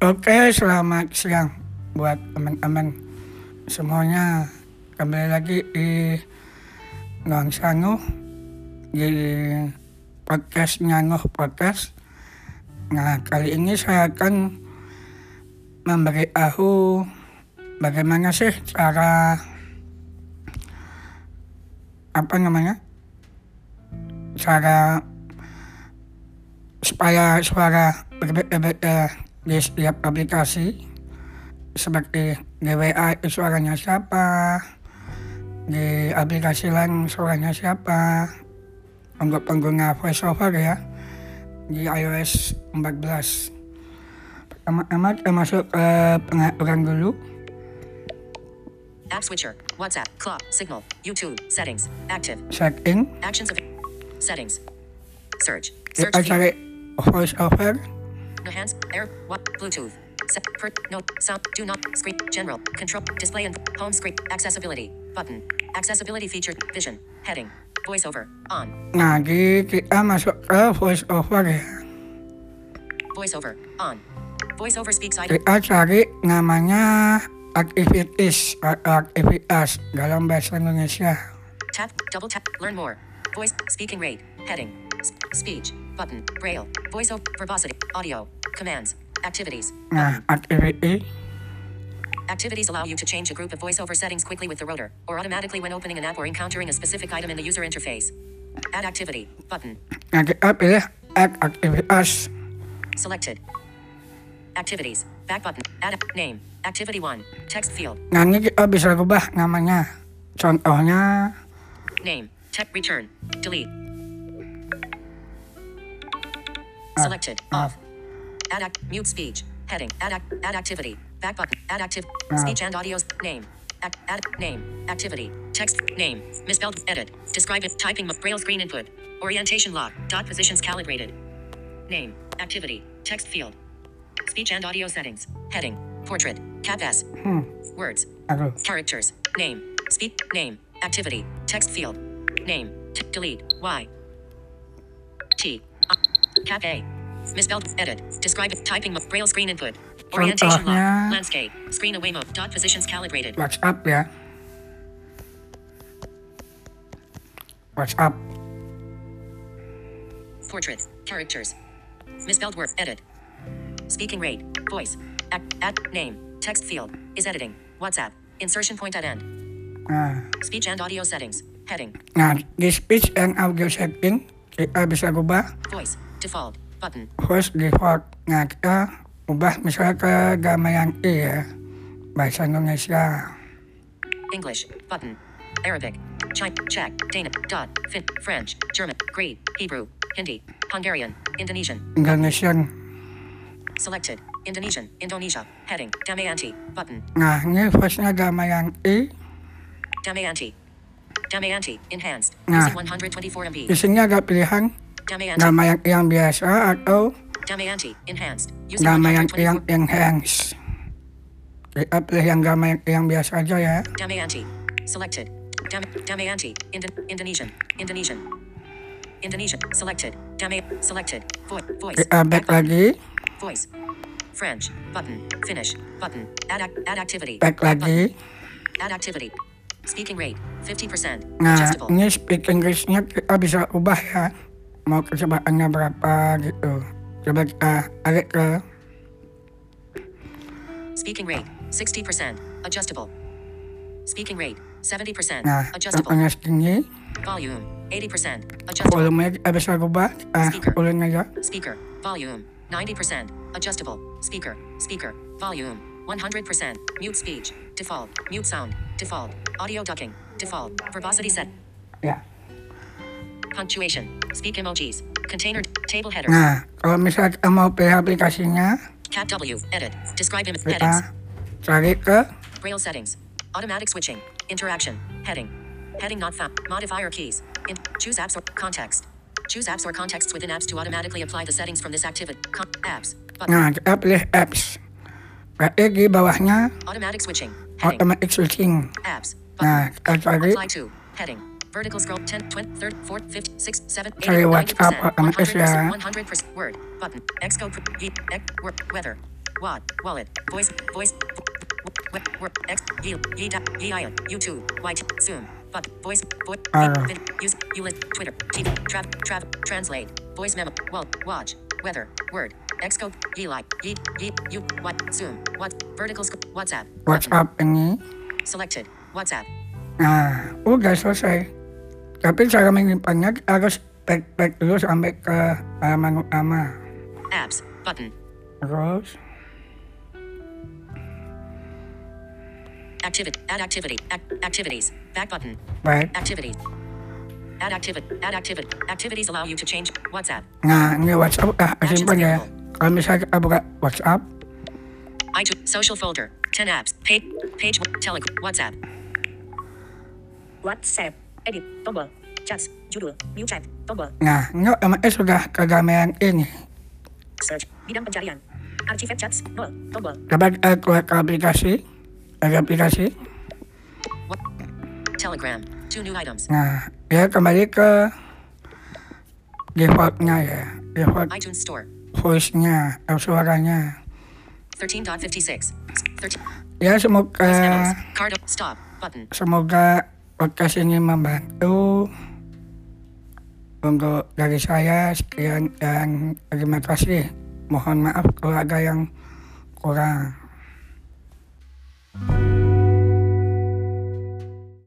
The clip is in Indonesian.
Oke, selamat siang buat teman-teman semuanya. Kembali lagi di Ngang Sangu di podcast Nyanguh Podcast. Nah, kali ini saya akan memberitahu bagaimana sih cara apa namanya cara supaya suara berbeda di setiap aplikasi seperti di WA itu suaranya siapa di aplikasi lain suaranya siapa untuk pengguna voiceover ya di iOS 14 pertama-tama kita masuk ke pengaturan dulu App switcher. WhatsApp. Clock. Signal. YouTube. Settings. Active. setting Actions of settings. Search. kita Search field. cari voiceover Enhance. Air. What? Bluetooth. Set. Per. No. Sound. Do not. Screen. General. Control. Display and home screen. Accessibility. Button. Accessibility feature. Vision. Heading. Voiceover. On. nah kita masuk ke voiceover ya Voiceover. On. Voiceover speaks item. kita cari namanya activities atau aktivitas dalam bahasa Indonesia Tap. Double tap. Learn more. Voice. Speaking rate. Heading. Speech. Button. Braille. Voiceover. Verbosity. Audio. Commands. Activities. nah activity Activities allow you to change a group of voiceover settings quickly with the rotor, or automatically when opening an app or encountering a specific item in the user interface. Add activity button nah kita add aktivitas selected. Activities back button. Add a- name. Activity one. Text field. nah ini kita bisa rubah namanya contohnya Name. Text return. Delete. Selected. Off. Add act. Mute speech. Heading. Add act. Add activity. Back button. Add active. Speech and audios. Name. Act. Add name. Activity. Text. Name. Misspelled. Edit. Describe it. Typing. Braille screen input. Orientation lock. Dot positions calibrated. Name. Activity. Text field. Speech and audio settings. Heading. Portrait. Cap S. Words. aduh Characters. Name. Speak. Name. Activity. Text field. Name. T- delete. Y. T. Cap A. Misspelled. Edit. Describe. Typing. mo- Braille screen input. Orientation lock. Landscape. Screen away mode. Dot positions calibrated. WhatsApp ya WhatsApp Portraits. Characters. Misspelled word. Edit. Speaking rate. Voice. Act. Add. Name. Text field. Is editing. WhatsApp. Insertion point at end. nah Speech and audio settings. Heading. nah di speech and audio setting kita bisa rubah Voice. Default. Button. voice default nah kita ubah misalnya ke Gamayan I ya bahasa Indonesia English, button. Arabic, Czech, Czech, Danish, dot, Fin, French, German, Greek, Hebrew, Hindi, Hungarian, Indonesian. Indonesian Selected. Indonesian, Indonesia. Heading. Damayanti. Button. nah ini voice-nya Gamayan I Damayanti. Damayanti. Enhanced. Nah. Using 124 MB. di sini ada pilihan Gamayan I yang biasa atau Damayanti. Enhanced. I yang 124. enhance kita pilih yang Gamayan I yang biasa aja ya Damayanti. Selected. Dam- Damayanti. Indo- Indonesian. Indonesian. Indonesian. Selected. Dama- selected. Vo- voice. kita back lagi Voice. French. Button. Finish. Button. Add, add activity. back lagi Add activity. Speaking rate. 50%. Nah, Adjustable. ini speak Inggrisnya kita bisa ubah ya. Mau kecepatannya berapa gitu. Coba kita tarik ke Speaking rate. 60%. Adjustable. Speaking rate. 70%. nah, Adjustable. segini. Volume. 80%. Adjustable. Volumenya kita bisa ubah. Kita ah, Speaker. ulin aja. Speaker. Volume. 90%. Adjustable. Speaker. Speaker. Volume. 100%. Mute speech. Default. Mute sound. Default. Audio ducking. Default. Verbosity set. Ya. Punctuation. Speak emojis. Container. Table header. Nah, kalau kita mau pilih aplikasinya, Cat W. Edit. Describe im- kita headings. cari ke Braille settings. Automatic switching. Interaction. Heading. Heading not found. Modifier keys. In- choose apps or context. Choose apps or contexts within apps to automatically apply the settings from this activity. Con- apps. Button. Nah, kita pilih apps. Berarti di bawahnya Automatic switching. Heading. automatic switching. Apps. Nah, Button. kita cari Apply to. Heading. Vertical scroll 10, 20, 30, 40, 50, 6, 7, 8, Cari 90%, WhatsApp, otomatis ya. 100%, 100%, Word. Button. Xcode. X, Word. Weather. Wad. Wallet. Voice. Voice. Web. Work. X. Yi. Da. Yi. Ion. YouTube. White. Zoom. But. Voice. Voice. Ah. Vid. Use. Ulit. Twitter. TV. Trav. Trav. Translate. Voice memo. Well. Watch. Weather. Word. Xcode. Yi. Like. Yi. Yi. You. What. Zoom. What. Vertical. Sc- WhatsApp. WhatsApp ini. Selected. WhatsApp. Nah, udah selesai. Tapi cara menyimpannya harus back-back dulu sampai ke halaman utama. Apps. Button. Terus, Activity. Add activity. Ac- activities. Back button. baik. Activities. Add activity. Add activity. Activities allow you to change WhatsApp. Nah, ini WhatsApp udah simpan ya. Kalau misalnya kita buka WhatsApp, iTunes. Social folder. 10 apps. Page. Page. Telegram. WhatsApp. WhatsApp. Edit. Tombol. Chats. Judul. New chat. Tombol. nah ini otomatis sudah kegamean ini. Search. Bidang pencarian. Archive chats. 0. Tombol. Kita keluar ke aplikasi, dari aplikasi. Telegram. Two new items. Nah, ya kembali ke defaultnya ya. Default iTunes Store. voice-nya, atau suaranya. 13.56. 13. Ya semoga. Card. Stop. Button. semoga podcast ini membantu untuk dari saya sekian dan terima kasih. Mohon maaf kalau ada yang kurang